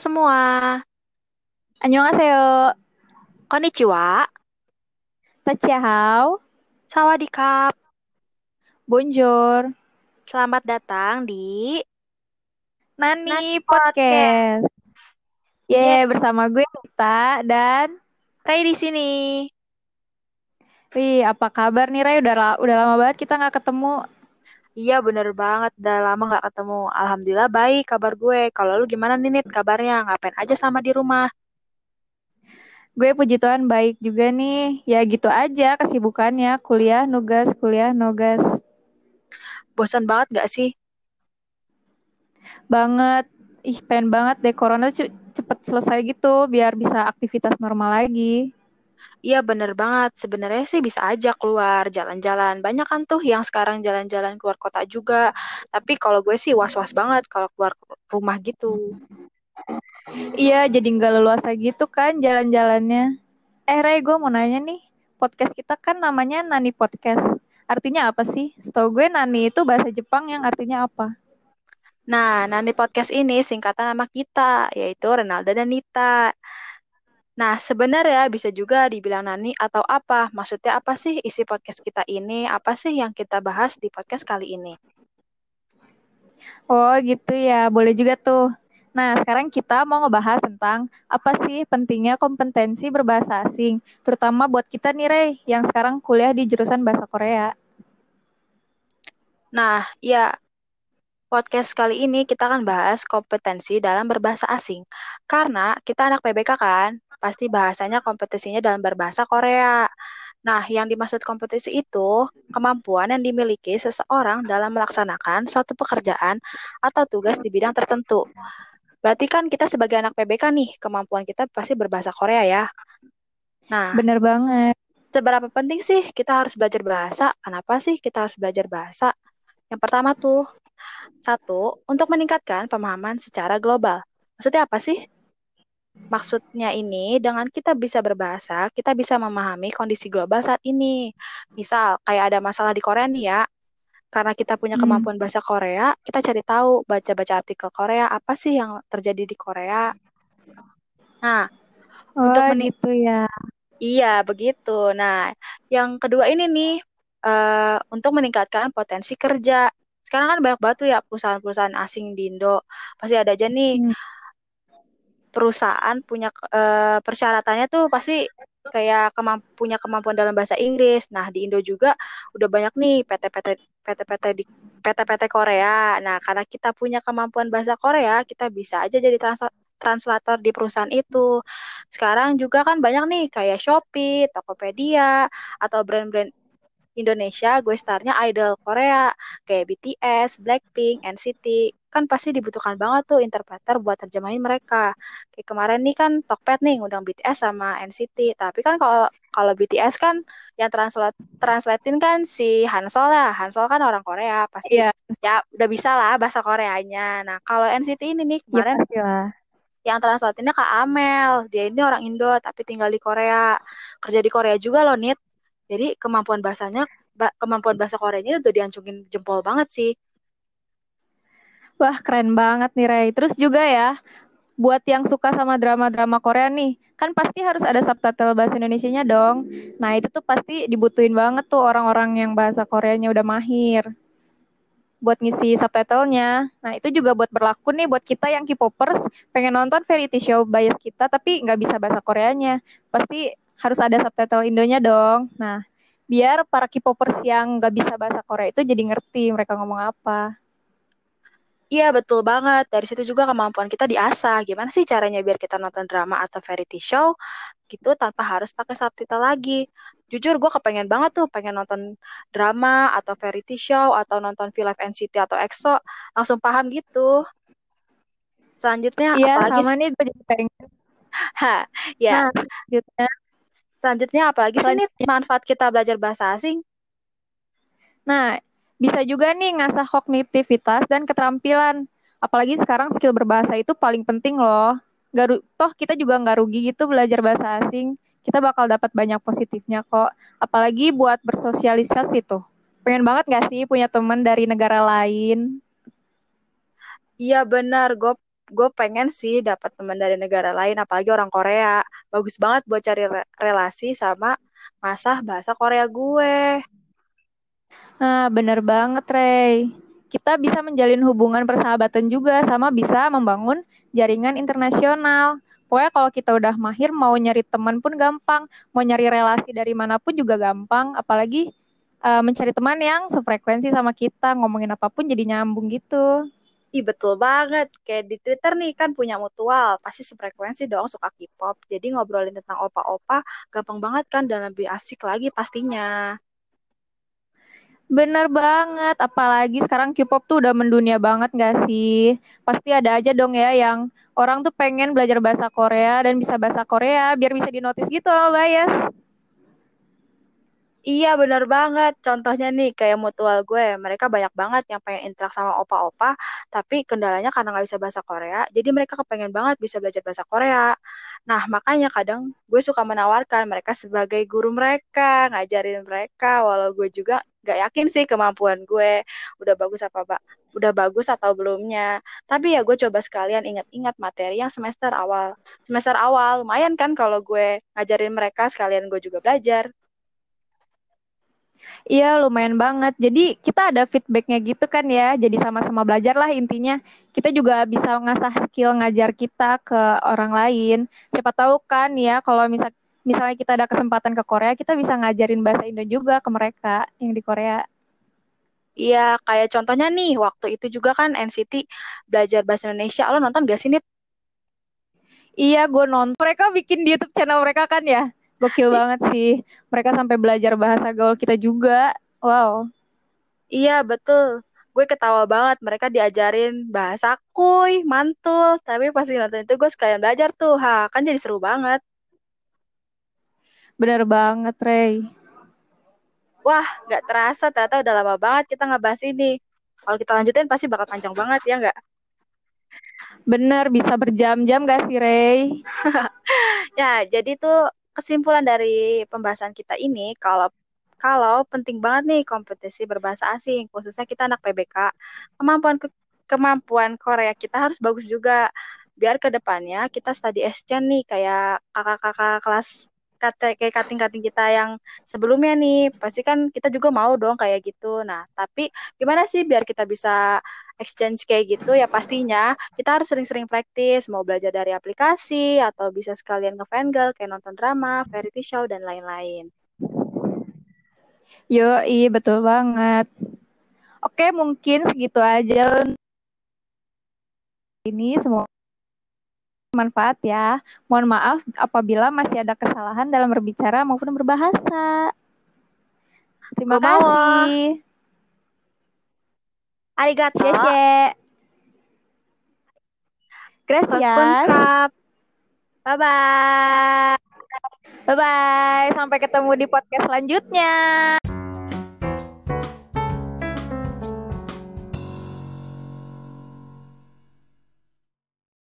semua. Annyeonghaseyo. Konnichiwa. Tachihao. Sawadikap. Bonjour. Selamat datang di Nani, Nani Podcast. Yeay, bersama gue Nita dan Ray di sini. Ri, apa kabar nih Ray? Udah, udah lama banget kita nggak ketemu. Iya bener banget, udah lama nggak ketemu. Alhamdulillah baik kabar gue. Kalau lu gimana nih Nit kabarnya? Ngapain aja sama di rumah? Gue puji Tuhan baik juga nih. Ya gitu aja kesibukannya. Kuliah, nugas, kuliah, nugas. Bosan banget gak sih? Banget. Ih, pengen banget deh Corona cepet selesai gitu biar bisa aktivitas normal lagi. Iya bener banget. Sebenarnya sih bisa aja keluar jalan-jalan. Banyak kan tuh yang sekarang jalan-jalan keluar kota juga. Tapi kalau gue sih was-was banget kalau keluar rumah gitu. Iya, jadi nggak leluasa gitu kan jalan-jalannya. Eh, Ray, gue mau nanya nih. Podcast kita kan namanya Nani Podcast. Artinya apa sih? Setahu gue Nani itu bahasa Jepang yang artinya apa? Nah, Nani Podcast ini singkatan nama kita, yaitu Renalda dan Nita. Nah, sebenarnya bisa juga dibilang Nani atau apa. Maksudnya apa sih isi podcast kita ini? Apa sih yang kita bahas di podcast kali ini? Oh, gitu ya. Boleh juga tuh. Nah, sekarang kita mau ngebahas tentang apa sih pentingnya kompetensi berbahasa asing, terutama buat kita nih, Ray, yang sekarang kuliah di jurusan bahasa Korea. Nah, ya, podcast kali ini kita akan bahas kompetensi dalam berbahasa asing. Karena kita anak PBK kan, pasti bahasanya kompetensinya dalam berbahasa Korea. Nah, yang dimaksud kompetisi itu kemampuan yang dimiliki seseorang dalam melaksanakan suatu pekerjaan atau tugas di bidang tertentu. Berarti kan kita sebagai anak PBK nih, kemampuan kita pasti berbahasa Korea ya. Nah, Bener banget. seberapa penting sih kita harus belajar bahasa? Kenapa sih kita harus belajar bahasa? Yang pertama tuh, satu, untuk meningkatkan pemahaman secara global. Maksudnya apa sih? Maksudnya ini, dengan kita bisa berbahasa, kita bisa memahami kondisi global saat ini. Misal, kayak ada masalah di Korea nih ya, karena kita punya Hmm. kemampuan bahasa Korea, kita cari tahu, baca-baca artikel Korea, apa sih yang terjadi di Korea. Nah, Oh, untuk meni- gitu ya. iya begitu. Nah, yang kedua ini nih, eh, untuk meningkatkan potensi kerja. Sekarang kan banyak banget tuh ya perusahaan-perusahaan asing di Indo. Pasti ada aja nih Hmm. Perusahaan punya eh, persyaratannya tuh pasti kayak kemamp punya kemampuan dalam bahasa Inggris. Nah, di Indo juga udah banyak nih PT-PT PT-PT di PT-PT Korea. Nah, karena kita punya kemampuan bahasa Korea, kita bisa aja jadi trans- translator di perusahaan itu. Sekarang juga kan banyak nih kayak Shopee, Tokopedia, atau brand-brand Indonesia, gue startnya idol Korea, kayak BTS, Blackpink, NCT. Kan pasti dibutuhkan banget tuh interpreter buat terjemahin mereka. Kayak kemarin nih kan Tokped nih ngundang BTS sama NCT. Tapi kan kalau kalau BTS kan yang translate translatein kan si Hansol ya. Hansol kan orang Korea, pasti Iya, ya udah bisa lah bahasa Koreanya. Nah, kalau NCT ini nih ya kemarin pastilah. yang translatinnya Kak Amel. Dia ini orang Indo tapi tinggal di Korea. Kerja di Korea juga loh, Nit. Jadi kemampuan bahasanya ba- kemampuan bahasa Koreanya udah diancungin jempol banget sih. Wah, keren banget nih, Ray. Terus juga ya, buat yang suka sama drama-drama Korea nih, kan pasti harus ada subtitle bahasa Indonesianya dong. Nah, itu tuh pasti dibutuhin banget tuh orang-orang yang bahasa Koreanya udah mahir buat ngisi subtitlenya. Nah, itu juga buat berlaku nih buat kita yang K-popers pengen nonton variety show bias kita tapi nggak bisa bahasa Koreanya. Pasti harus ada subtitle Indonya dong. Nah, biar para K-popers yang nggak bisa bahasa Korea itu jadi ngerti mereka ngomong apa. Iya, betul banget. Dari situ juga kemampuan kita diasah. Gimana sih caranya biar kita nonton drama atau variety show gitu tanpa harus pakai subtitle lagi. Jujur, gue kepengen banget tuh pengen nonton drama atau variety show atau nonton film NCT atau EXO langsung paham gitu. Selanjutnya Iya, apalagi sama nih gue juga pengen. ha ya Nah, selanjutnya, selanjutnya apalagi sih nih selanjutnya. manfaat kita belajar bahasa asing? Nah, bisa juga nih ngasah kognitivitas dan keterampilan. Apalagi sekarang skill berbahasa itu paling penting loh. Gak, toh kita juga nggak rugi gitu belajar bahasa asing. Kita bakal dapat banyak positifnya kok. Apalagi buat bersosialisasi tuh. Pengen banget gak sih punya teman dari negara lain? Iya benar, gue gue pengen sih dapat teman dari negara lain, apalagi orang Korea. Bagus banget buat cari re relasi sama masa bahasa Korea gue. Nah, bener banget, Ray. Kita bisa menjalin hubungan persahabatan juga, sama bisa membangun jaringan internasional. Pokoknya kalau kita udah mahir, mau nyari teman pun gampang, mau nyari relasi dari mana pun juga gampang, apalagi uh, mencari teman yang sefrekuensi sama kita, ngomongin apa pun jadi nyambung gitu. Ih betul banget, kayak di Twitter nih kan punya mutual, pasti sefrekuensi dong suka K-pop. Jadi ngobrolin tentang opa-opa gampang banget kan dan lebih asik lagi pastinya. Bener banget, apalagi sekarang K-pop tuh udah mendunia banget gak sih? Pasti ada aja dong ya yang orang tuh pengen belajar bahasa Korea dan bisa bahasa Korea biar bisa dinotis gitu sama bias. Iya bener banget. Contohnya nih kayak mutual gue, mereka banyak banget yang pengen interaksi sama opa-opa, tapi kendalanya karena nggak bisa bahasa Korea, jadi mereka kepengen banget bisa belajar bahasa Korea. Nah makanya kadang gue suka menawarkan mereka sebagai guru mereka, ngajarin mereka, walau gue juga nggak yakin sih kemampuan gue udah bagus apa pak udah bagus atau belumnya. Tapi ya gue coba sekalian ingat-ingat materi yang semester awal. Semester awal lumayan kan kalau gue ngajarin mereka sekalian gue juga belajar. Iya lumayan banget. Jadi kita ada feedbacknya gitu kan ya. Jadi sama-sama belajar lah intinya. Kita juga bisa ngasah skill ngajar kita ke orang lain. Siapa tahu kan ya kalau misal misalnya kita ada kesempatan ke Korea, kita bisa ngajarin bahasa Indo juga ke mereka yang di Korea. Iya, kayak contohnya nih, waktu itu juga kan NCT belajar bahasa Indonesia. Lo nonton gak sih, Nit? Iya, gue nonton. Mereka bikin di YouTube channel mereka kan ya. Gokil banget sih. Mereka sampai belajar bahasa gaul kita juga. Wow. Iya, betul. Gue ketawa banget. Mereka diajarin bahasa kuy, mantul. Tapi pas nonton itu gue sekalian belajar tuh. Ha, kan jadi seru banget. Bener banget, Ray. Wah, gak terasa. Ternyata udah lama banget kita ngebahas ini. Kalau kita lanjutin pasti bakal panjang banget, ya nggak? Bener, bisa berjam-jam gak sih, Ray? ya, jadi tuh kesimpulan dari pembahasan kita ini kalau kalau penting banget nih kompetisi berbahasa asing khususnya kita anak PBK kemampuan ke, kemampuan Korea kita harus bagus juga biar ke depannya kita study exchange nih kayak kakak-kakak kelas kayak kating-kating kita yang sebelumnya nih. Pasti kan kita juga mau dong kayak gitu. Nah tapi gimana sih biar kita bisa exchange kayak gitu? Ya pastinya kita harus sering-sering praktis. Mau belajar dari aplikasi atau bisa sekalian ngefangirl kayak nonton drama, variety show dan lain-lain. Yo, iya betul banget. Oke, mungkin segitu aja. Ini semua manfaat ya. Mohon maaf apabila masih ada kesalahan dalam berbicara maupun berbahasa. Terima Gua kasih. Arigato. Xie Gracias. Bye bye. Bye bye. Sampai ketemu di podcast selanjutnya.